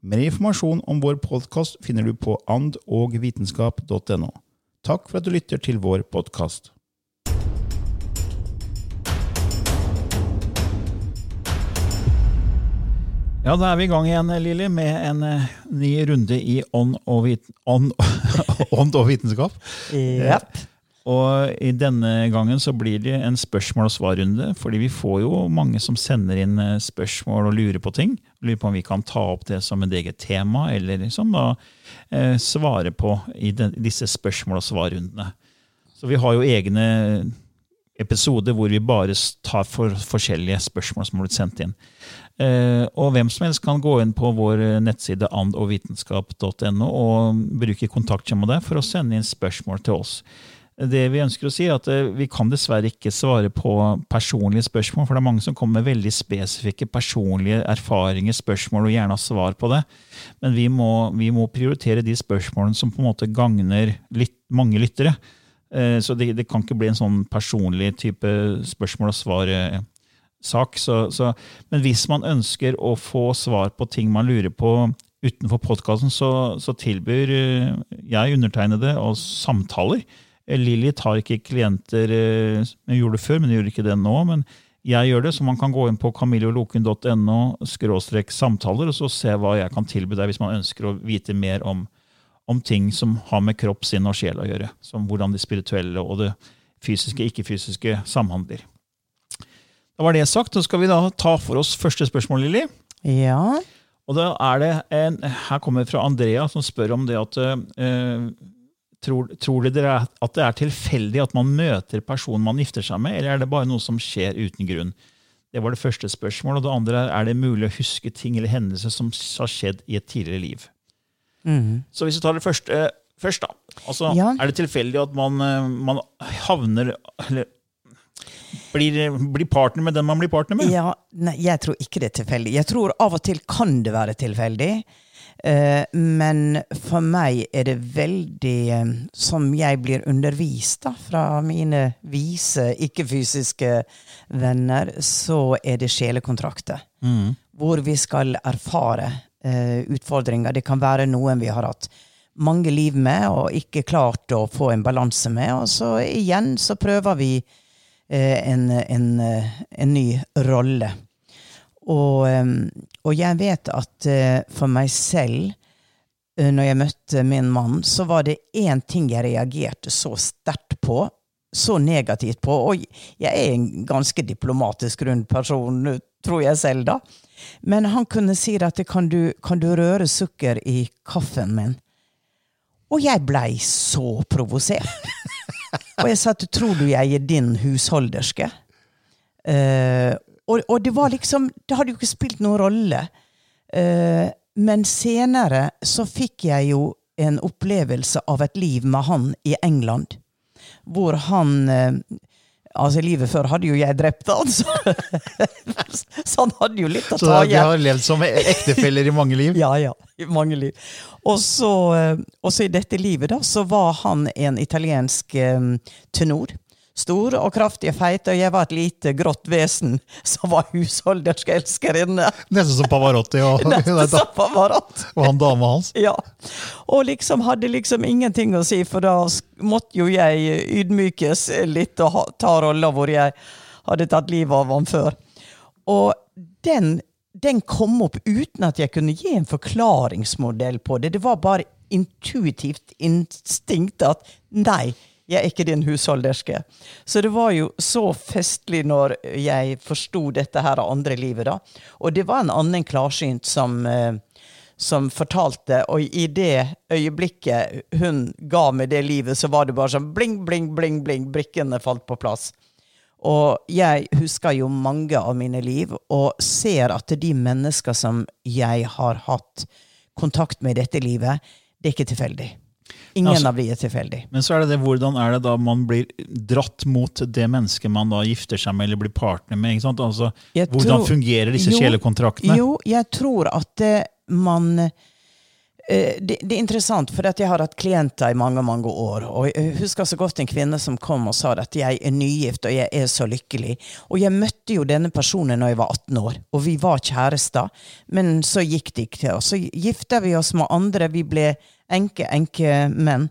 Mer informasjon om vår podkast finner du på andogvitenskap.no. Takk for at du lytter til vår podkast. Ja, da er vi i gang igjen, Lilly, med en eh, ny runde i ånd og, vit ånd, ånd og vitenskap. Jepp. Og i denne gangen så blir det en spørsmål- og svarrunde, fordi vi får jo mange som sender inn eh, spørsmål og lurer på ting. Lurer på om vi kan ta opp det som et eget tema, eller liksom da eh, svare på i den, disse spørsmål- og svarrundene. Så vi har jo egne episoder hvor vi bare tar for forskjellige spørsmål som har blitt sendt inn. Eh, og hvem som helst kan gå inn på vår nettside andogvitenskap.no og bruke kontaktskjema der for å sende inn spørsmål til oss. Det Vi ønsker å si er at eh, vi kan dessverre ikke svare på personlige spørsmål, for det er mange som kommer med veldig spesifikke personlige erfaringer, spørsmål, og gjerne har svar på det. Men vi må, vi må prioritere de spørsmålene som på en måte gagner litt, mange lyttere. Eh, Så det, det kan ikke bli en sånn personlig type spørsmål og svar-sak. Så, men hvis man ønsker å få svar på ting man lurer på utenfor podkasten, så, så tilbyr eh, jeg undertegnede og samtaler. Lilly tar ikke klienter eh, Hun gjorde det før, men hun gjør ikke det nå. men jeg gjør det, så man kan gå inn på camilloloken.no skråstrek samtaler og så se hva jeg kan tilby deg hvis man ønsker å vite mer om, om ting som har med kropp, sinn og sjel å gjøre. Som hvordan det spirituelle og det fysiske, ikke-fysiske samhandler. Da var det sagt. Så skal vi da ta for oss første spørsmål, Lilly. Ja. Og da er det en, Her kommer fra Andrea, som spør om det at eh, tror, tror dere at det er tilfeldig at man møter personen man gifter seg med, eller er det bare noe som skjer uten grunn? Det var det første spørsmålet. Og det andre er er det mulig å huske ting eller hendelser som har skjedd i et tidligere liv. Mm. Så hvis vi tar det første først, da. Altså, Ja. Er det tilfeldig at man, eh, man havner Eller blir, blir partner med den man blir partner med? ja. Nei, jeg tror ikke det er tilfeldig. Jeg tror av og til kan det være tilfeldig. Eh, men for meg er det veldig eh, Som jeg blir undervist da, fra mine vise, ikke-fysiske venner, så er det sjelekontrakter. Mm. Hvor vi skal erfare eh, utfordringer. Det kan være noen vi har hatt mange liv med og ikke klart å få en balanse med. Og så igjen så prøver vi eh, en, en, en ny rolle. Og, og jeg vet at eh, for meg selv, eh, når jeg møtte min mann, så var det én ting jeg reagerte så sterkt på, så negativt på. Og jeg er en ganske diplomatisk rund person, tror jeg selv, da. Men han kunne si at kan du, kan du røre sukker i kaffen min? Og jeg blei så provosert. og jeg sa at tror du jeg er din husholderske? Eh, og, og det var liksom Det hadde jo ikke spilt noen rolle. Uh, men senere så fikk jeg jo en opplevelse av et liv med han i England. Hvor han uh, altså Livet før hadde jo jeg drept han, så, så han hadde jo litt å Så ta de igjen. har levd som ektefeller i mange liv? Ja, ja. I mange liv. Og så, så i dette livet da, så var han en italiensk tenor. Stor og kraftig feite, feit, og jeg var et lite grått vesen som var husholdersk elskerinne. Nesten som Pavarotti og, Nesten som Pavarotti. og han dama hans. Ja. Og liksom hadde liksom ingenting å si, for da måtte jo jeg ydmykes litt og ta rolla hvor jeg hadde tatt livet av han før. Og den, den kom opp uten at jeg kunne gi en forklaringsmodell på det. Det var bare intuitivt instinkt at nei, jeg er ikke din husholderske. Så det var jo så festlig når jeg forsto dette her av andre livet, da. Og det var en annen klarsynt som eh, som fortalte, og i det øyeblikket hun ga meg det livet, så var det bare sånn bling, bling, bling, bling, brikkene falt på plass. Og jeg husker jo mange av mine liv, og ser at de mennesker som jeg har hatt kontakt med i dette livet, det er ikke tilfeldig. Ingen Altså- av de er tilfeldig. Men så er det det, hvordan er det da man blir dratt mot det mennesket man da gifter seg med eller blir partner med? ikke sant? Altså, Jeg hvordan tror- fungerer disse Jo, sjelekontraktene? Jo, jeg tror at eh, man eh, det, det er interessant, for at jeg har hatt klienter i mange mange år. og Jeg husker så godt en kvinne som kom og sa at jeg er nygift og jeg er så lykkelig. Og jeg møtte jo denne personen når jeg var 18 år, og vi var kjærester. Men så gikk det ikke til. Og så gifta vi oss med andre. Vi ble enke, enkemenn.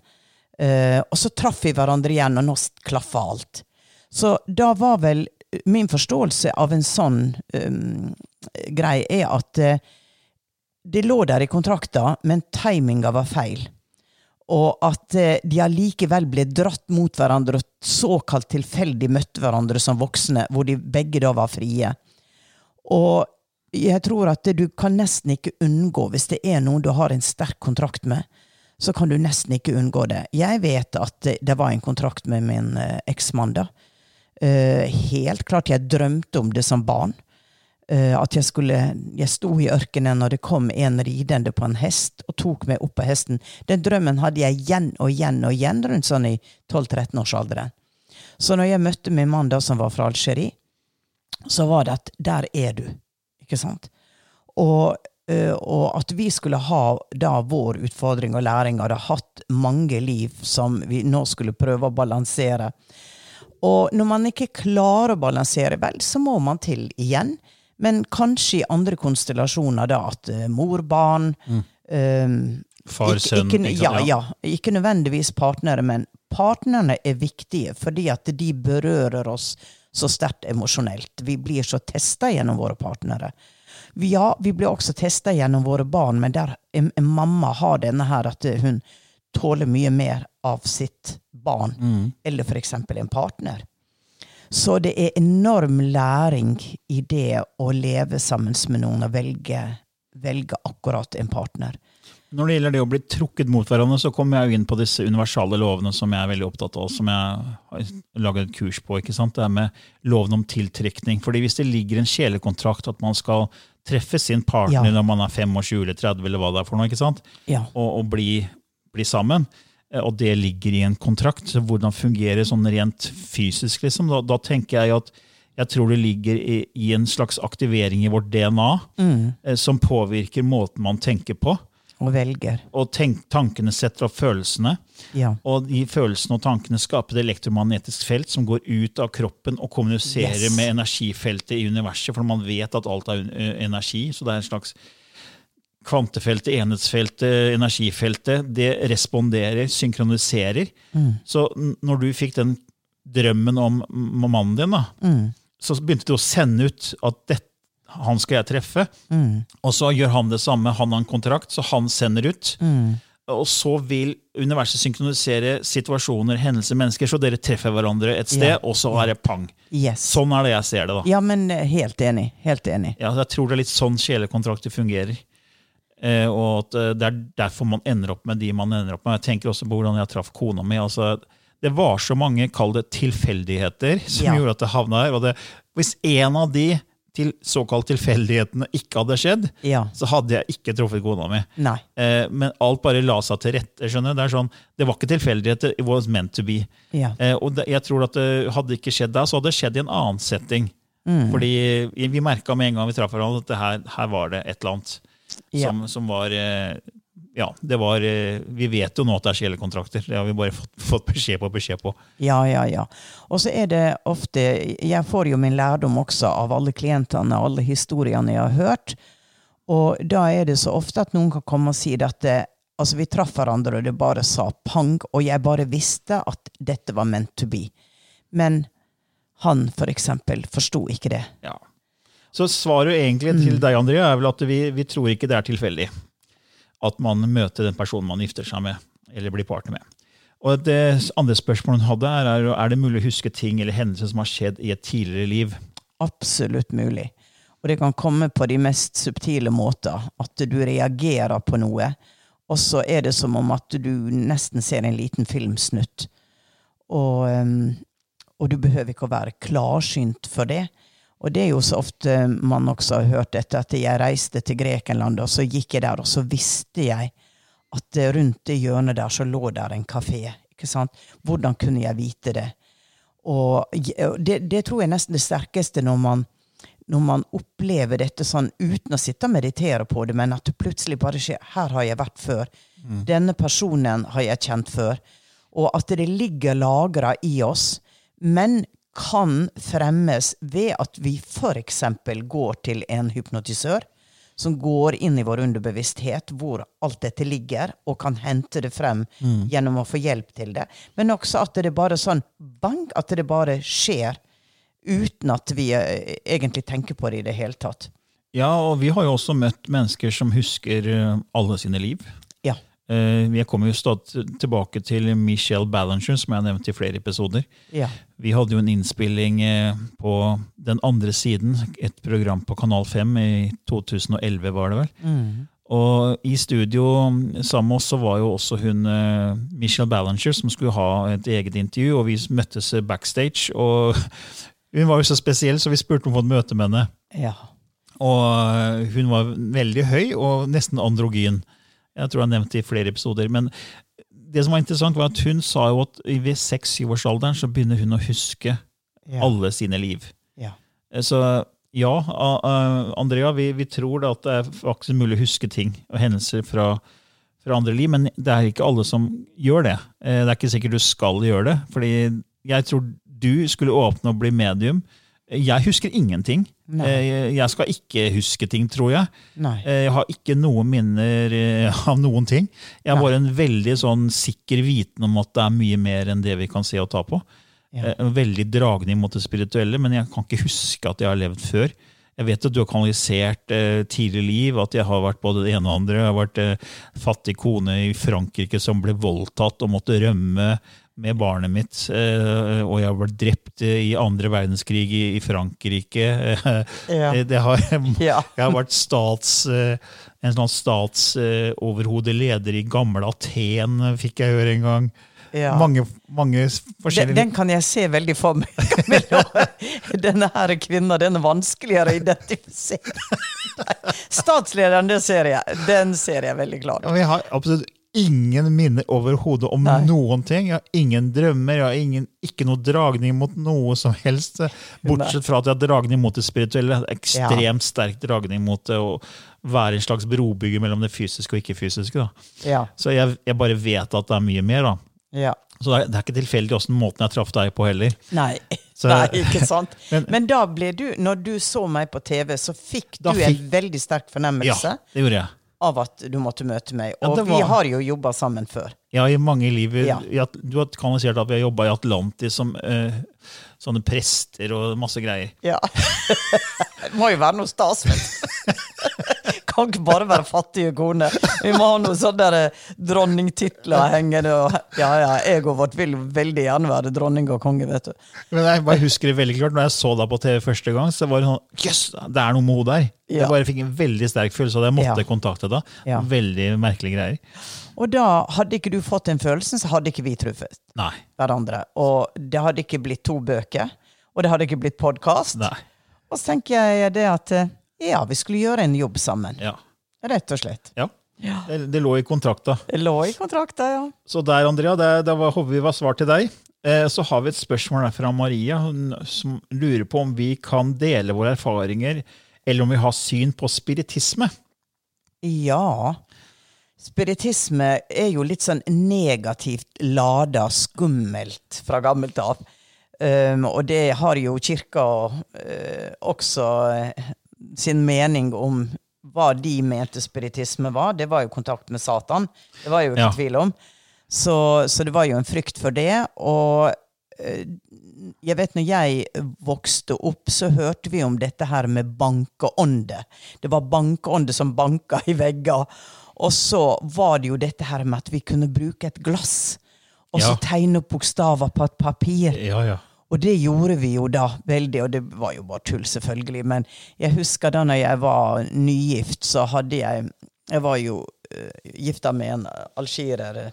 Uh, og så traff vi hverandre igjen, og nå klaffa alt. Så da var vel min forståelse av en sånn um, greie er at uh, det lå der i kontrakta, men timinga var feil. Og at eh, de allikevel ble dratt mot hverandre og såkalt tilfeldig møtte hverandre som voksne, hvor de begge da var frie. Og jeg tror at du kan nesten ikke unngå, hvis det er noen du har en sterk kontrakt med, så kan du nesten ikke unngå det. Jeg vet at det, var en kontrakt med min eh, eksmann, da. Eh, helt klart, jeg drømte om det som barn. Eh, at jeg skulle Jeg sto i ørkenen, og det kom en ridende på en hest og tok meg opp på hesten. Den drømmen hadde jeg igjen og igjen og igjen rundt sånn i 12-13-årsalderen. Så når jeg møtte min mann da som var fra Algerie, så var det at der er du. Ikke sant? Og, og at vi skulle ha da vår utfordring og læring, hadde hatt mange liv som vi nå skulle prøve å balansere. Og når man ikke klarer å balansere, vel, så må man til igjen. Men kanskje i andre konstellasjoner, da, at uh, mor-barn eh, Far, ikke- sønn, ikke, ikke ja, ja. Ikke nødvendigvis partnere, men partnerne er viktige fordi at de berører oss så sterkt emosjonelt. Vi blir så testa gjennom våre partnere. Vi, ja, vi blir også testa gjennom våre barn, men der en, en mamma har denne her at hun tåler mye mer av sitt barn, Mm. eller f.eks. en partner. Så det er enorm læring i det å leve sammen med noen og velge, velge akkurat en partner. Når det gjelder det å bli trukket mot hverandre, så kommer jeg jo inn på disse universale lovene som jeg er veldig opptatt av, som jeg har laget et kurs på. ikke sant? Det er med loven om tiltrekning. Fordi hvis det ligger en sjelekontrakt at man skal treffe sin partner Ja. når man er 25 eller 30, eller hva det er for noe, ikke sant? Ja. og, og bli, bli sammen, eh, og det ligger i en kontrakt, så hvordan fungerer sånn rent fysisk, liksom? Da, da tenker jeg at jeg tror det ligger i, i en slags aktivering i vårt DNA eh, som påvirker måten man tenker på. Og velger. Og tenk, tankene setter opp følelsene. Ja. Og de følelsene og tankene skaper et elektromagnetisk felt som går ut av kroppen og kommuniserer Yes. med energifeltet i universet, for man vet at alt er energi. Så det er en slags kvantefeltet, enhetsfeltet, energifeltet. Det responderer, synkroniserer. Så når du fikk den drømmen om mannen din, da, så begynte du å sende ut at dette, han skal jeg treffe. Og så gjør han det samme. Han har en kontrakt, så han sender ut. Og så vil universet synkronisere situasjoner, hendelser, mennesker, så dere treffer hverandre et sted, Ja. og så er det pang. Yes. Sånn er det jeg ser det. da. Ja, men eh, helt enig. Helt enig. Ja, jeg tror det er litt sånn sjelekontrakter fungerer. Eh, og at eh, det er derfor man ender opp med de man ender opp med. Jeg tenker også på hvordan jeg traff kona mi. altså det var så mange kall det tilfeldigheter som Ja. gjorde at det havna her. og det, Hvis en av de til såkalt tilfeldighetene ikke hadde skjedd, Ja. så hadde jeg ikke truffet kona mi. Eh, men alt bare la seg til rette. skjønner? Det er sånn, det var ikke tilfeldigheter, it was meant to be. Ja. Eh, og det, jeg tror at det hadde ikke skjedd da, så hadde det skjedd i en annen setting. Mm. Fordi vi merka med en gang vi traff hverandre at det her, her var det et eller annet Ja. som, som var eh, Ja, det var eh, Vi vet jo nå at det er sjelekontrakter. Det har vi bare fått, fått beskjed på beskjed på. Ja, ja, ja. Og så er det ofte Jeg får jo min lærdom også av alle klientene, alle historiene jeg har hørt. Og da er det så ofte at noen kan komme og si at det, altså vi traff hverandre, og det bare sa pang, og jeg bare visste at dette var meant to be. Men han, for eksempel, forsto ikke det. Ja. Så svaret egentlig til deg, Andrea, er vel at vi, vi tror ikke det er tilfeldig at man møter den personen man gifter seg med, eller blir partner med. Og Det andre spørsmålet hun hadde, er er det mulig å huske ting eller hendelser som har skjedd i et tidligere liv. Absolutt mulig. Og det kan komme på de mest subtile måter. At du reagerer på noe, og så er det som om at du nesten ser en liten filmsnutt. Og, og du behøver ikke å være klarsynt for det. Og det er jo så ofte man også har hørt dette, at jeg reiste til Grekenland, og så gikk jeg der, og så visste jeg at rundt det hjørnet der så lå der en kafé. Ikke sant? Hvordan kunne jeg vite det? Og det, det tror jeg er nesten det sterkeste når man, når man opplever dette sånn uten å sitte og meditere på det, men at det plutselig bare skjer. Her har jeg vært før. Denne personen har jeg kjent før. Og at det ligger lagra i oss, men kan fremmes ved at vi f.eks. går til en hypnotisør som går inn i vår underbevissthet, hvor alt dette ligger, og kan hente det frem gjennom å få hjelp til det. Men også at det bare sånn bang, at det bare skjer uten at vi eh, egentlig tenker på det i det hele tatt. Ja, og vi har jo også møtt mennesker som husker eh, alle sine liv. Ja. Eh, Vi kommer jo stadig tilbake til Michelle Ballinger, som jeg har nevnt i flere episoder. Ja. Vi hadde jo en innspilling eh, på den andre siden, et program på Kanal 5 i 2011, var det vel. Og i studio sammen med oss så var jo også hun eh, Michelle Ballinger, som skulle ha et eget intervju, og vi møttes backstage. og Hun var jo så spesiell, så vi spurte om å få et møte med henne. Ja. Og hun var veldig høy og nesten androgyn. Jeg tror jeg har nevnt det i flere episoder. Men det som var interessant, var at hun sa jo at ved seks-syvårsalderen så begynner hun å huske Ja. alle sine liv. Ja. Eh, Så ja, Andrea, vi, vi tror da at det er faktisk mulig å huske ting og hendelser fra, fra andre liv, men det er ikke alle som gjør det. Eh, Det er ikke sikkert du skal gjøre det, fordi jeg tror du skulle åpne og bli medium. Jeg husker ingenting. Nei. Eh, Jeg skal ikke huske ting, tror jeg. Nei. Eh, Jeg har ikke noen minner eh, av noen ting. Jeg har bare en veldig sånn sikker viten om at det er mye mer enn det vi kan se og ta på. Ja. En veldig dragning mot det spirituelle, men jeg kan ikke huske at jeg har levd før. Jeg vet at du har kanalisert eh, tidlig liv, at jeg har vært både det ene og andre. Jeg har vært eh, fattig kone i Frankrike som ble voldtatt og måtte rømme med barnet mitt. Eh, og jeg har vært drept eh, i andre verdenskrig i, Frankrike. Ja. Eh, det har, Jeg har vært stats, eh, en sånn statsoverhodeleder i gamle Aten, fikk jeg høre en gang. Ja. Mange, mange Den, forskjellige den kan jeg se veldig for meg. Denne her kvinna den er vanskeligere å identifisere. Nei, Statslederen, det ser jeg. Den ser jeg veldig klart. Ja, jeg har absolutt ingen minner overhodet om Nei. noen ting. Jeg har ingen drømmer, jeg har ingen, ikke noe dragning mot noe som helst. Bortsett fra at jeg har dragning mot det spirituelle. Ekstremt sterk dragning mot det å være en slags brobygger mellom det fysiske og ikke-fysiske. Ja. Så jeg, jeg bare vet at det er mye mer. ja. Så det er, det er ikke tilfeldig åssen måten jeg traff deg på heller. Nei. Så- Nei, ikke sant? Men- Men, da ble du, når du så meg på TV, så fikk du fikk, en veldig sterk fornemmelse Ja, det gjorde jeg. Av at du måtte møte meg. Ja, Og vi har jo jobba sammen før. Ja, i mange liv. Ja. Du har kanalisert at vi har jobba i Atlantis som eh, sånne prester og masse greier. Ja. Det må jo være noe stas, vet. Kan ikke bare være fattige kone. Vi må ha noen sånne der dronningtitler hengende. Og, ja, ja, og vårt vil veldig gjerne være dronning og konge, vet du. Men jeg bare husker det veldig klart, når jeg så deg på TV første gang, så var det sånn Jøss, det er noe med henne der! Ja. Jeg bare fikk en veldig sterk følelse av det. jeg måtte Ja. kontakte deg. Ja. Veldig merkelige greier. Og da hadde ikke du fått den følelsen, så hadde ikke vi truffet Nei. hverandre. Og det hadde ikke blitt to bøker. Og det hadde ikke blitt podkast. Og så tenker jeg det at eh, ja, vi skulle gjøre en jobb sammen. Ja. Rett og slett. ja. Det, det lå i kontrakta. Det lå i kontrakta, ja. Så der, Andrea, det, det var, håper vi var svar til deg. Eh, så har vi et spørsmål der fra Maria, hun, som lurer på om vi kan dele våre erfaringer, eller om vi har syn på spiritisme. Ja. Spiritisme er jo litt sånn negativt lada, skummelt fra gammelt av. Um, og det har jo kirka uh, også uh, sin mening om hva de mente spiritisme var. Det var jo kontakt med Satan. Det var jo ikke Ja. tvil om. Så, så det var jo en frykt for det. Og eh, jeg vet når jeg vokste opp, så hørte vi om dette her med bankeånde. Det var bankeånde som banka i vegger. Og så var det jo dette her med at vi kunne bruke et glass, og så Ja. tegne opp bokstaver på et papir. Ja, ja. Og det gjorde vi jo da veldig, og det var jo bare tull, selvfølgelig. Men jeg husker da når jeg var nygift, så hadde jeg Jeg var jo uh, gifta med en algerer,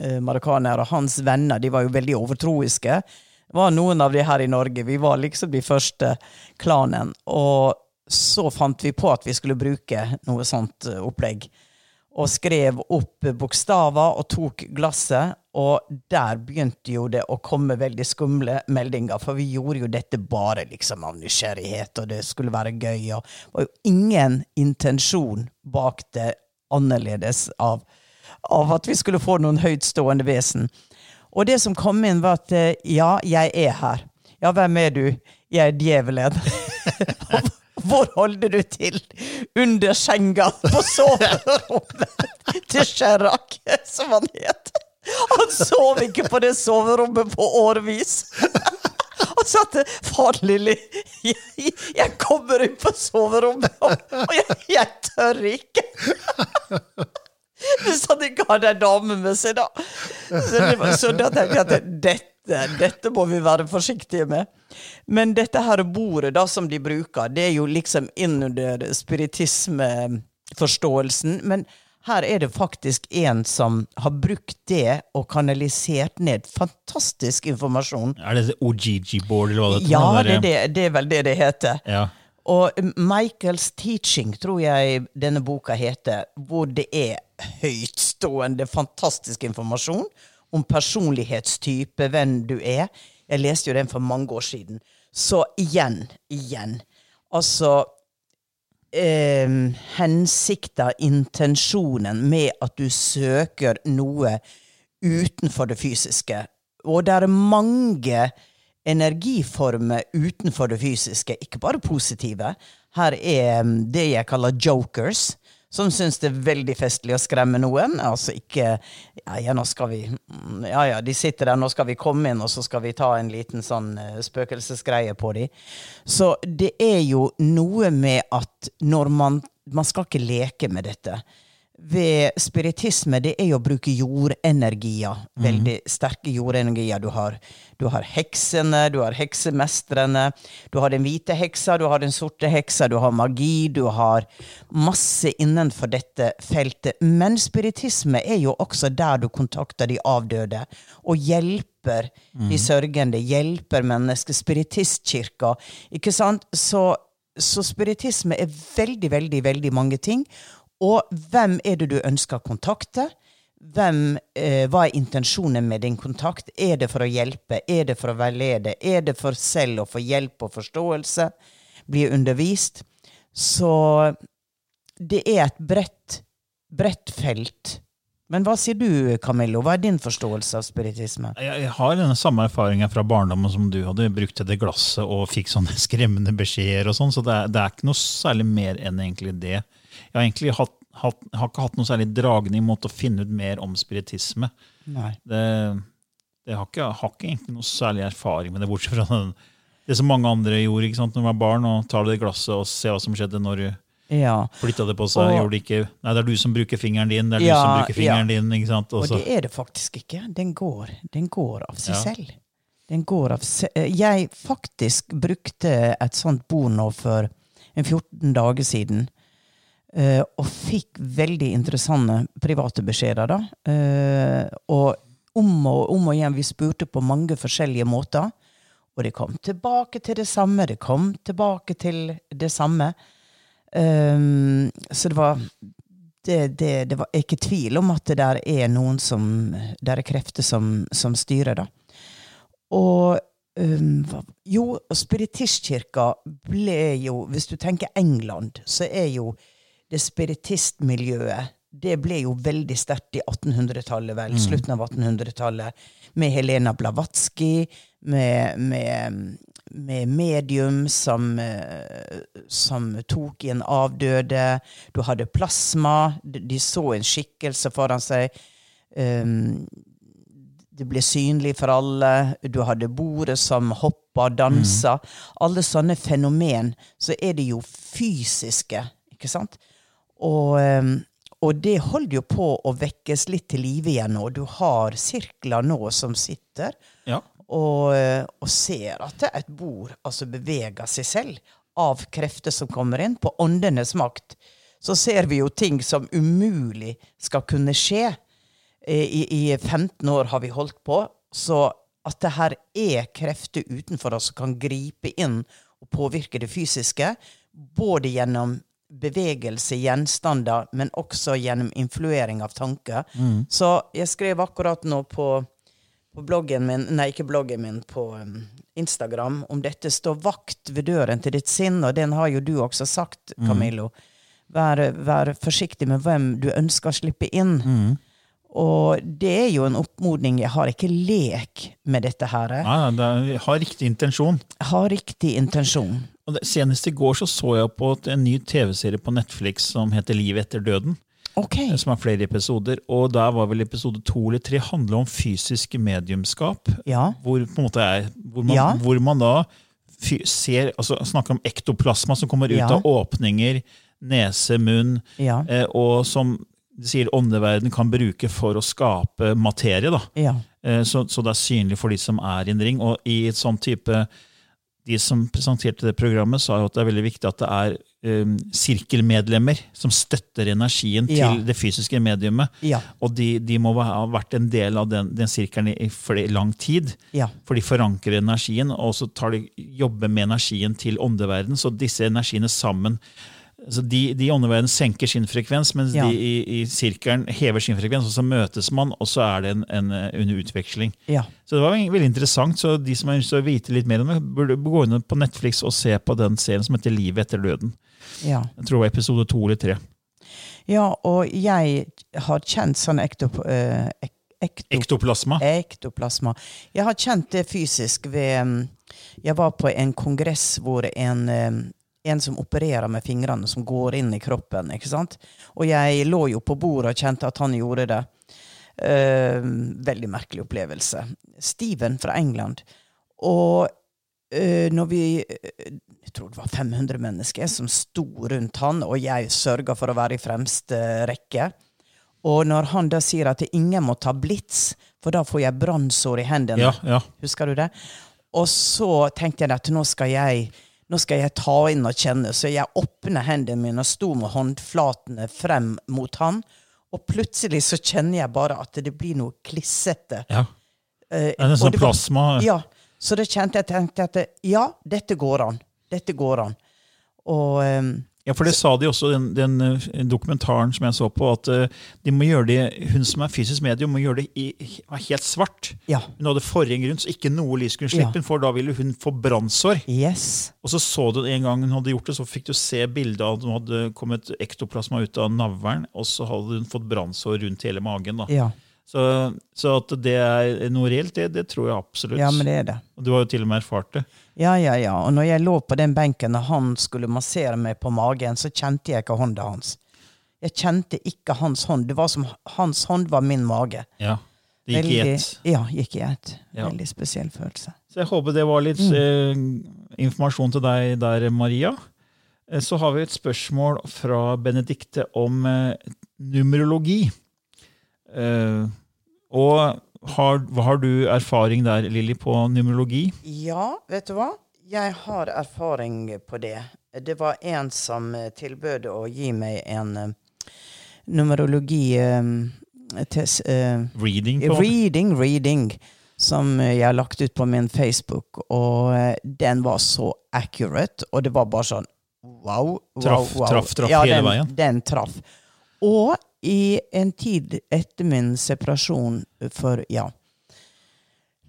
uh, marokkaner, og hans venner de var jo veldig overtroiske. Det var noen av de her i Norge. Vi var liksom de første klanen. Og så fant vi på at vi skulle bruke noe sånt uh, opplegg og skrev opp bokstaver og tok glasset. Og der begynte jo det å komme veldig skumle meldinger, for vi gjorde jo dette bare liksom av nysgjerrighet, og det skulle være gøy. Og det var jo ingen intensjon bak det annerledes av, av at vi skulle få noen høytstående vesen. Og det som kom inn, var at eh, ja, jeg er her. Ja, hvem er du? Jeg er djevelen. Hvor holder du til? Under senga på soverommet til Chirac, som han het. Han sov ikke på det soverommet på årevis. Han sa til far Lilly jeg, jeg kommer inn på soverommet, og, jeg, jeg tør ikke. Hvis han ikke hadde ei dame med seg, da. Så, det, så da tenkte jeg at dette, dette må vi være forsiktige med. Men dette her bordet da som de bruker, det er jo liksom innunder spiritismeforståelsen. Men her er det faktisk en som har brukt det og kanalisert ned fantastisk informasjon. Er det OGG-board, eller hva det heter? Ja, det er, det, det er vel det det heter. Ja. Og Michaels Teaching, tror jeg denne boka heter, hvor det er høytstående, fantastisk informasjon om personlighetstype, hvem du er. Jeg leste jo den for mange år siden. Så igjen, igjen. Altså eh, Hensikta, intensjonen med at du søker noe utenfor det fysiske. Og det er mange energiformer utenfor det fysiske, ikke bare positive. Her er mm, det jeg kaller jokers, som syns det er veldig festlig å skremme noen. Altså ikke Ja, ja, nå skal vi Ja, ja, de sitter der, nå skal vi komme inn, og så skal vi ta en liten sånn eh, spøkelsesgreie på dem. Så det er jo noe med at når man Man skal ikke leke med dette ved spiritisme, det er jo å bruke jordenergier. Veldig sterke jordenergier. Du har, du har heksene, du har heksemestrene, du har den hvite heksa, du har den sorte heksa, du har magi, du har masse innenfor dette feltet. Men spiritisme er jo også der du kontakter de avdøde, og hjelper de sørgende, hjelper mennesker. Spiritistkirka, ikke sant? Så, så spiritisme er veldig, veldig, veldig mange ting. Og hvem er det du ønsker å kontakte? Hvem, eh, hva er intensjonen med din kontakt? Er det for å hjelpe? Er det for å veilede? Er det for selv å få hjelp og forståelse? Bli undervist? Så det er et bredt, bredt felt. Men hva sier du, Camillo? Hva er din forståelse av spiritisme? Jeg, har den samme erfaringen fra barndommen som du hadde. Brukt til det glasset og fikk sånne skremmende beskjeder. og sånn, Så det er, det er ikke noe særlig mer enn egentlig det. Jeg har egentlig hatt, hatt, har ikke hatt noe særlig dragning mot å finne ut mer om spiritisme. Nei. Det, det har, ikke, har ikke egentlig noe særlig erfaring med det, bortsett fra den, det som mange andre gjorde ikke sant, når man var barn. og tar det i glasset og ser hva som skjedde når du Ja. flytta det på seg. Og- gjorde det ikke, nei, det er du som bruker fingeren din. det er Ja, du som bruker fingeren ja. din, ikke sant? Også. Og det er det faktisk ikke. Den går, den går av seg Ja. selv. Den går av se eh, Jeg faktisk brukte et sånt bord nå for en 14 dager siden. Eh, og fikk veldig interessante private beskjeder, da. Uh, og om og om og igjen, vi spurte på mange forskjellige måter. Og det kom tilbake til det samme, det kom tilbake til det samme. Um, så det var det, det, det var ikke tvil om at det der er noen som Det er krefter som, som styrer, da. Og um, Jo, spiritistkirka ble jo Hvis du tenker England, så er jo det spiritistmiljøet det ble jo veldig sterkt i 1800-tallet, vel, mm. slutten av 1800-tallet, med Helena Blavatsky, med, med, med medium som, eh, som, tok en avdøde. Du hadde plasma. De så en skikkelse foran seg. Um, det ble synlig for alle. Du hadde bordet som hoppa dansa. Mm. Alle sånne fenomen. Så er det jo fysiske, ikke sant? Og, ehm, og, det holder jo på å vekkes litt til live igjen nå. Du har sirkler nå som sitter ja. og, eh, og, ser at et bord altså beveger seg selv av krefter som kommer inn. På åndenes makt så ser vi jo ting som umulig skal kunne skje. Eh, I, I, 15 år har vi holdt på. Så at det her er krefter utenfor oss som kan gripe inn og påvirke det fysiske, både gjennom bevegelse, gjenstander, men også gjennom influering av tanker. Mm. Så jeg skrev akkurat nå på, på, bloggen min, nei, ikke bloggen min, på um, Instagram, om dette står vakt ved døren til ditt sinn, og den har jo du også sagt, mm. Camillo. Mm. Vær, vær, forsiktig med hvem du ønsker å slippe inn. Mm. Og det er jo en oppmodning. Jeg har ikke lek med dette her. Nei, det har riktig intensjon. Har riktig intensjon. Og det, senest i går så, så jeg på en ny TV-serie på Netflix som heter Liv etter døden. Okay. Som har flere episoder. Og der var vel episode to eller tre handler om fysisk mediumskap. Ja. Hvor, på en måte er, hvor, man, ja. hvor man da ser, altså snakker om ektoplasma som kommer ut ja. av åpninger, nese, munn, eh, og som sier åndeverden kan bruke for å skape materie. da. Ja. Eh, så, så, det er synlig for de som er i en ring. Og i et sånn type De som presenterte det programmet, sa jo at det er veldig viktig at det er um, sirkelmedlemmer som støtter energien ja. til det fysiske mediumet. Ja. Og de, de, må ha vært en del av den, den sirkelen i, i lang tid. For de forankrer energien, og så tar de jobber med energien til åndeverden. Så disse energiene sammen så de, de i åndeverden senker sin frekvens, mens ja. de i, i sirkelen hever sin frekvens. og Så møtes man, og så er det en, en under utveksling. Ja. Så det var veldig interessant. så De som har lyst til å vite litt mer om det, burde gå inn på Netflix og se på den serien som heter Livet etter døden. Ja. Jeg tror det var episode to eller tre. Ja, og jeg har kjent sånn ektop, uh, ektop, ektoplasma. ektoplasma. Jeg har kjent det fysisk ved mm, Jeg var på en kongress hvor en um, en som opererer med fingrene, som går inn i kroppen. ikke sant? Og jeg lå jo på bordet og kjente at han gjorde det. Uh, veldig merkelig opplevelse. Steven fra England. Og uh, når vi Jeg tror det var 500 mennesker som sto rundt han, og jeg sørga for å være i fremste rekke. Og når han da sier at ingen må ta blits, for da får jeg brannsår i hendene. Ja, ja. Husker du det? Og så tenkte jeg at nå skal jeg nå skal jeg ta inn og kjenne. Så jeg åpner hendene mine og sto med håndflatene frem mot han. Og plutselig så kjenner jeg bare at det blir noe klissete. Ja. Uh, det er sånn plasma. Ja. Så da kjente jeg tenkte at ja, dette går an. Dette går an. Og um, ja, for det sa de også i den, den, eh, dokumentaren som jeg så på, at uh, de må gjøre det, hun som er fysisk medium, må gjøre det i, helt svart. Ja. Hun hadde forheng rundt, så ikke noe lys kunne slippe ja. for da ville hun få brannsår. Yes. Og så så du en gang hun hadde gjort det, så fikk du se bildet av at hun hadde kommet ektoplasma ut av navlen, og så hadde hun fått brannsår rundt hele magen. da. Ja. Så, så, at det er noe reelt, det, det, tror jeg absolutt. Ja, men det er det. Og Du har jo til og med erfart det. Ja, ja, ja. Og når jeg lå på den benken og han skulle massere meg på magen, så kjente jeg ikke hånda hans. Jeg kjente ikke hans hånd. Det var som hans hånd var min mage. Ja, Det gikk i ett. Ja, gikk i ett. Ja. Veldig spesiell følelse. Så jeg håper det var litt mm. eh, informasjon til deg der, Maria. Eh, så har vi et spørsmål fra Benedikte om eh, numerologi. Eh, og har, har, du erfaring der, Lilly, på numerologi? Ja, vet du hva? Jeg har erfaring på det. Det var en som tilbød å gi meg en uh, numerologi tes, Reading? På. Reading, reading. som jeg har lagt ut på min Facebook, og eh, den var så accurate, og det var bare sånn wow, wow, Traff, wow. traff, traff ja, hele den, veien. Den traff. Og i en tid etter min separasjon for, ja,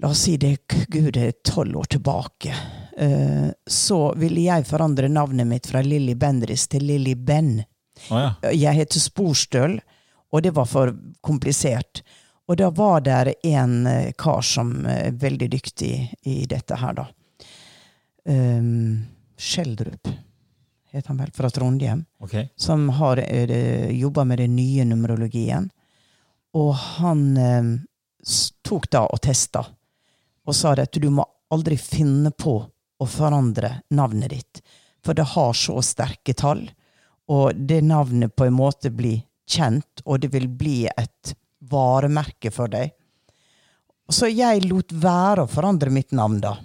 la oss si det, gud, er tolv år tilbake, eh, så ville jeg forandre navnet mitt fra Lilly Bendris til Lilly Ben. Oh, ja. Jeg heter Sporstøl, og det var for komplisert. Og da var det en eh, kar som er veldig dyktig i dette her, da. Um, Skjeldrup, het han vel, fra Trondheim. okay. Som har uh, jobba med den nye numerologien. Og han eh, tok da og testa, og sa at du må aldri finne på å forandre navnet ditt, for det har så sterke tall, og det navnet på en måte blir kjent, og det vil bli et varemerke for deg. Så jeg lot være å forandre mitt navn, da.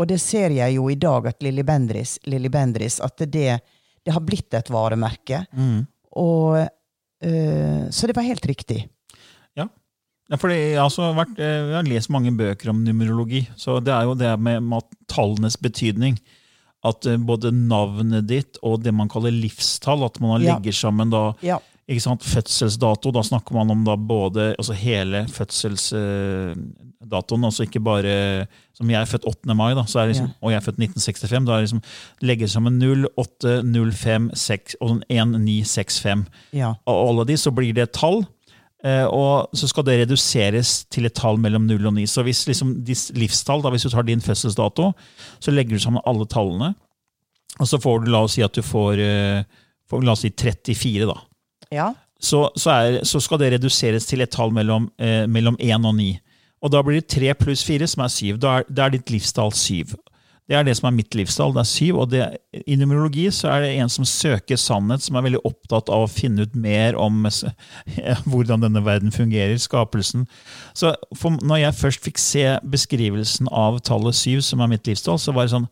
Og det ser jeg jo i dag, at Lilly Bendris, Lilly Bendris at det, det har blitt et varemerke. Mm. Og, eh, så det var helt riktig. Ja. Ja, for jeg eh, jeg har lest mange bøker om numerologi, så det er jo det med, med tallenes betydning. At eh, både navnet ditt og det man kaller livstall, at man Ja. legger sammen da Ja. Ikke sant, fødselsdato. Da snakker man om da både altså hele fødselsdatoen, altså ikke bare Som jeg er født 8. mai, da, så liksom, Ja. og jeg er født 1965. Da er liksom legger sammen 0, 8, 0, 5, 6 og sånn 1, 9, 6, 5 Ja. av alle de, så blir det et tall. eh, Og så skal det reduseres til et tall mellom 0 og 9. Så hvis liksom livstall, da, hvis du tar din fødselsdato, så legger du sammen alle tallene. Og så får du, la oss si at du får, eh, får la oss si 34, da. Ja. Så, så, er, så skal det reduseres til et tall mellom, eh, mellom 1 og 9. Og da blir det 3 pluss 4, som er 7. Da er, da er ditt livstall 7. Det er det som er mitt livstall, det er 7. Og det, i numerologi er det en som søker sannhet, som er veldig opptatt av å finne ut mer om ja, hvordan denne verden fungerer, skapelsen. Så for, når jeg først fikk se beskrivelsen av tallet 7, som er mitt livstall, så var det sånn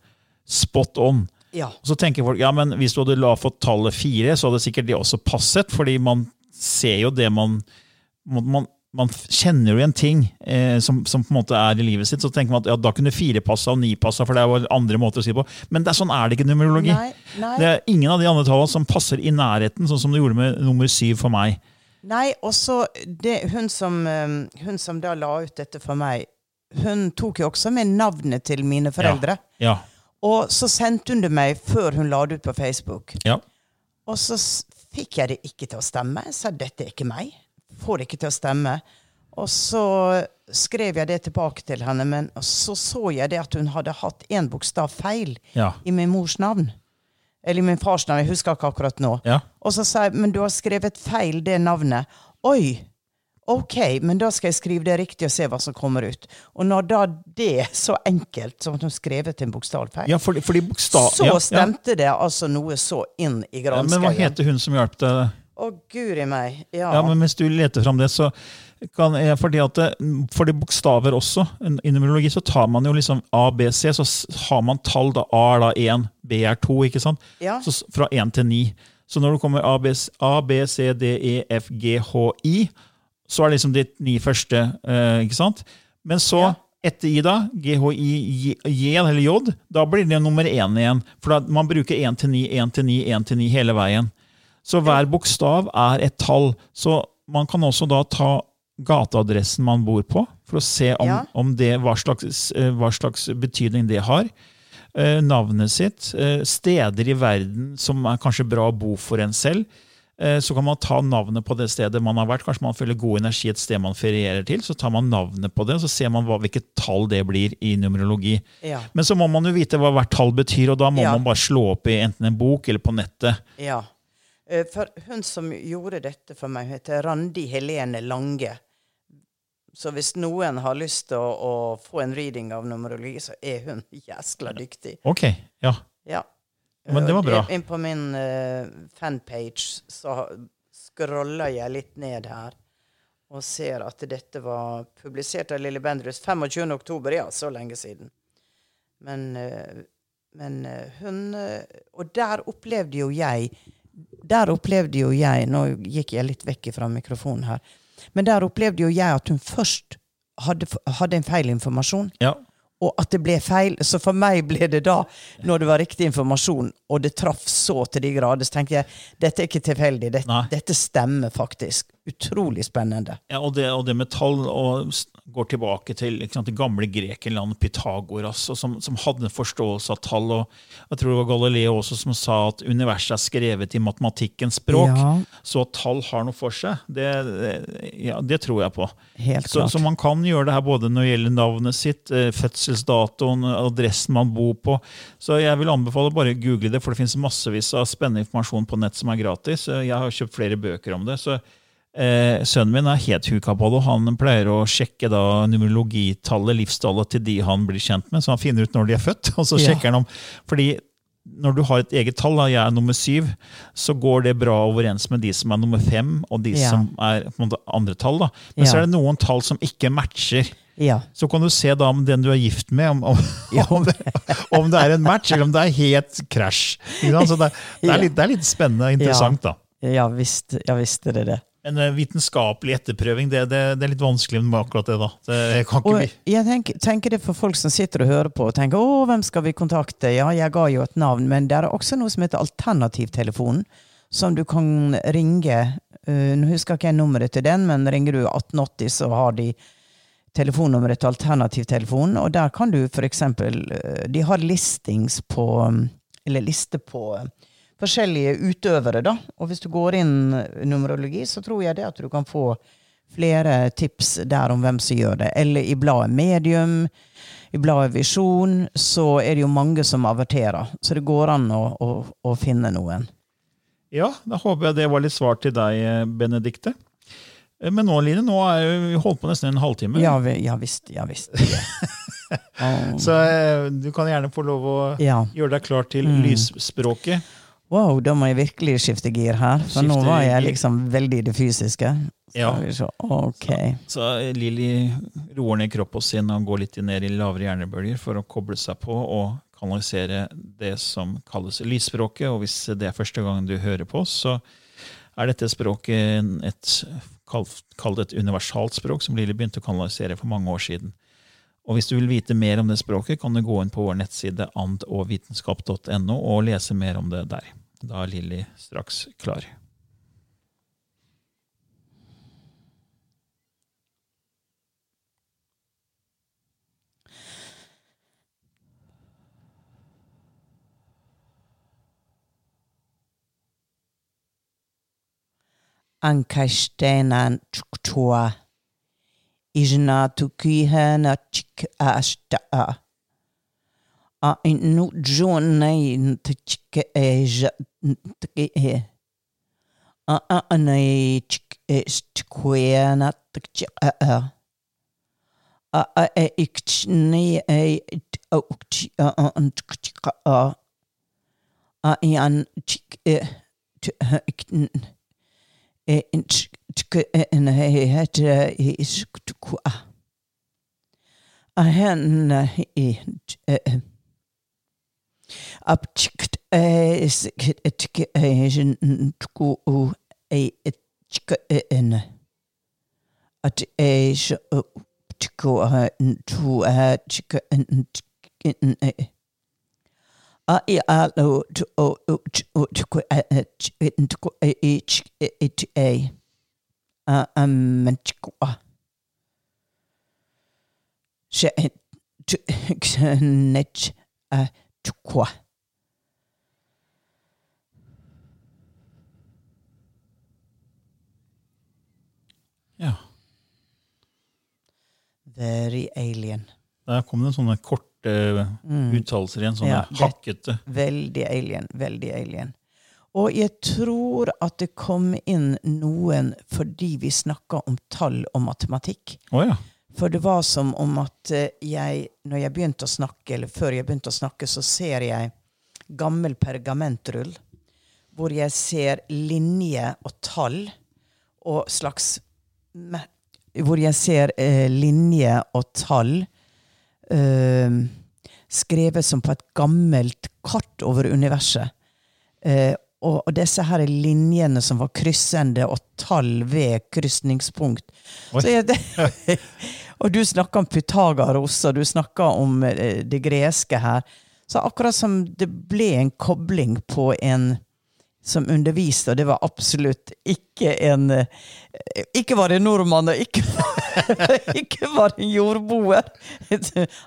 spot on. Ja. Og så tenker folk ja, men hvis du hadde la fått tallet fire, så hadde sikkert det også passet, fordi man ser jo det man Man, man, kjenner jo igjen ting eh, som, som på en måte er i livet sitt. Så tenker man at ja, da kunne fire passa og ni passa, for det er jo andre måter å si det på. Men det er sånn er det ikke numerologi. Nei, nei. Det er ingen av de andre tallene som passer i nærheten, sånn som det gjorde med nummer syv for meg. Nei, og så det- hun, som, eh, hun som da la ut dette for meg, hun tok jo også med navnet til mine foreldre. Ja, Ja. Og så sendte hun det meg før hun la det ut på Facebook. ja. Og så fikk jeg det ikke til å stemme. Jeg sa dette er ikke meg. Får det ikke til å stemme. Og så skrev jeg det tilbake til henne, men så så jeg det at hun hadde hatt én bokstav feil Ja. i min mors navn. Eller i min fars navn, jeg husker ikke akkurat nå. Ja. Og så sa jeg, men du har skrevet feil det navnet. Oi! Ok, men da skal jeg skrive det riktig og se hva som kommer ut. Og når da det er så enkelt som at hun skrevet en bokstavfeil, ja, fordi, fordi bokstav... så ja, ja. stemte det altså noe så inn i Ja, Men hva heter hun som hjalp deg? Å, guri meg. Ja. Ja, men Hvis du leter fram det, så kan jeg, fordi at det, for det bokstaver også, i numerologi, så tar man jo liksom A, B, C, så har man tall, da A er da 1, B er 2, ikke sant? Ja. Så fra 1 til 9. Så når du kommer A, B, A, B, C, D, E, F, G, H, I, så er det liksom ditt ni første, eh, ikke sant? Men så, Ja. etter I da, G, H, I, J, eller J, da blir det nummer 1 igjen. For da, man bruker 1 til 9, 1 til 9, 1 til 9 hele veien. Så hver bokstav er et tall. Så man kan også da ta gateadressen man bor på, for å se om, Ja. om det, hva, slags, eh, hva slags betydning det har. Eh, navnet sitt, eh, steder i verden som er kanskje bra å bo for en selv. Eh, så kan man ta navnet på det stedet man har vært. Kanskje man føler god energi et sted man ferierer til. Så tar man navnet på det, og så ser man hva, hvilket tall det blir i numerologi. Ja. Men så må man jo vite hva hvert tall betyr, og da må Ja. man bare slå opp i enten en bok eller på nettet. ja. Eh, For hun som gjorde dette for meg, heter Randi Helene Lange. Så hvis noen har lyst til å, å få en reading av numerologi, så er hun jæskla dyktig. Ok, ja. Ja. Men det var bra. Inn på min eh, fanpage så scroller jeg litt ned her og ser at dette var publisert av Lille Bendrus 25. oktober. Ja, så lenge siden. Men, eh, men eh, hun Og der opplevde jo jeg Der opplevde jo jeg Nå gikk jeg litt vekk fra mikrofonen her. Men der opplevde jo jeg at hun først hadde, hadde en feil informasjon. Ja. Og at det ble feil. Så for meg ble det da, når det var riktig informasjon, og det traff så til de grader, så tenkte jeg dette er ikke tilfeldig. Dette, dette stemmer faktisk. Utrolig spennende. Ja, og det, og det med tall og går tilbake til sant, det gamle Grekenland, Pythagoras, som, som hadde en forståelse av tall. og Jeg tror det var Galileo også som sa at universet er skrevet i matematikkens språk. Ja. Så at tall har noe for seg, det, det- ja, det tror jeg på. Helt Så, så man kan gjøre det her både når det gjelder navnet sitt, eh, fødselsdatoen, adressen man bor på. Så jeg vil anbefale bare google det, for det finnes massevis av spennende informasjon på nett som er gratis. Jeg har kjøpt flere bøker om det. så eh, Sønnen min er helt huka på det, og han pleier å sjekke da numerologitallet, livstallet til de han blir kjent med, så han finner ut når de er født. og så Ja. sjekker han om, fordi når du har et eget tall, da, jeg er nummer syv, så går det bra overens med de som er nummer fem, og de Ja. som er måte andre tall. da. Men så er det noen tall som ikke matcher. Ja. Så kan du se da om den du er gift med, om, om, om, det, om det er en match, eller om det er helt krasj. Det, det, det er litt spennende og interessant, da. Ja visst, ja visst er det det. Men eh, vitenskapelig etterprøving, det, det, det er litt vanskelig med akkurat det. da. Det jeg kan ikke bli. jeg tenker, tenker det for folk som sitter og hører på og tenker å, hvem skal vi kontakte? Ja, jeg ga jo et navn, men det er også noe som heter alternativtelefon, som du kan ringe. Uh, nå husker ikke jeg nummeret til den, men ringer du 1880, så har de telefonnummeret til alternativtelefon, og der kan du eksempel uh, De har listings på Eller liste på uh, forskjellige utøvere, da. Og hvis du går inn numerologi, så tror jeg det at du kan få flere tips der om hvem som gjør det. Eller i bladet Medium, i bladet Visjon, så er det jo mange som averterer. Så det går an å, å, å finne noen. Ja, da håper jeg det var litt svar til deg, Benedikte. Eh, Men nå, Line, nå er vi holdt på nesten en halvtime. Ja, ja visst. Ja visst. Så eh, du kan gjerne få lov å Ja. gjøre deg klar til Mm. lysspråket. Wow, da må jeg virkelig skifte gir her. For nå var jeg liksom veldig i det fysiske. Ja. Så, okay. så, Så Lilly roer ned kroppen sin og går litt ned i lavere hjernebølger for å koble seg på og kanalisere det som kalles lysspråket. Og hvis det er første gang du hører på oss, så er dette språket et kalt kall et universalt språk som Lilly begynte å kanalisere for mange år siden. Og hvis du vil vite mer om det språket, kan du gå inn på vår nettside andogvitenskap.no og lese mer om det der. Da er Lilly straks klar. Ankashtanan tuktua. Ijna tukihana chik ashtaa. A jonai tchike eja tke A a anai chik estkweana tchik a a. A e ikchni e ukchi a an tchika a a. Ian chik e e in het is kwa a. Hen e up chikt is it asian e chik in at e chiku to a chik in a i a lo to o to to it a a a. Menchkua she net a tukwa Ja. Very alien. Der kom det sånne korte uttalelser igjen. Sånne Ja, hakkete. Veldig alien. Veldig alien. Og jeg tror at det kom inn noen fordi vi snakka om tall og matematikk. Oh, ja. For det var som om at eh, jeg, når jeg begynte å snakke, eller før jeg begynte å snakke, så ser jeg gammel pergamentrull, hvor jeg ser linje og tall, og slags Hvor jeg ser eh, linje og tall eh, skrevet som på et gammelt kart over universet. Eh, og, og disse her linjene som var kryssende, og tall ved krysningspunkt. Oi. Så jeg, Og du snakker om Pythagoras, og du snakker om eh, det greske her. Så akkurat som det ble en kobling på en som underviste, og det var absolutt ikke en eh, Ikke var det nordmann, og ikke, ikke var det en jordboer.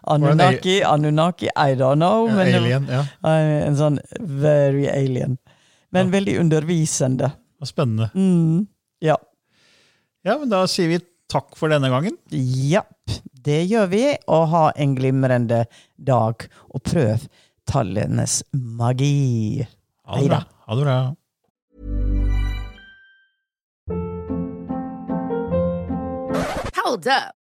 Anunnaki, Anunnaki, I don't know. Men alien, ja. Eh, En sånn very alien. Men veldig undervisende. Og spennende. Mm, ja. Ja, men Da sier vi takk for denne gangen. Japp, det gjør vi. Og ha en glimrende dag. Og prøv tallenes magi. Ha det bra. Ha det bra. Hold up.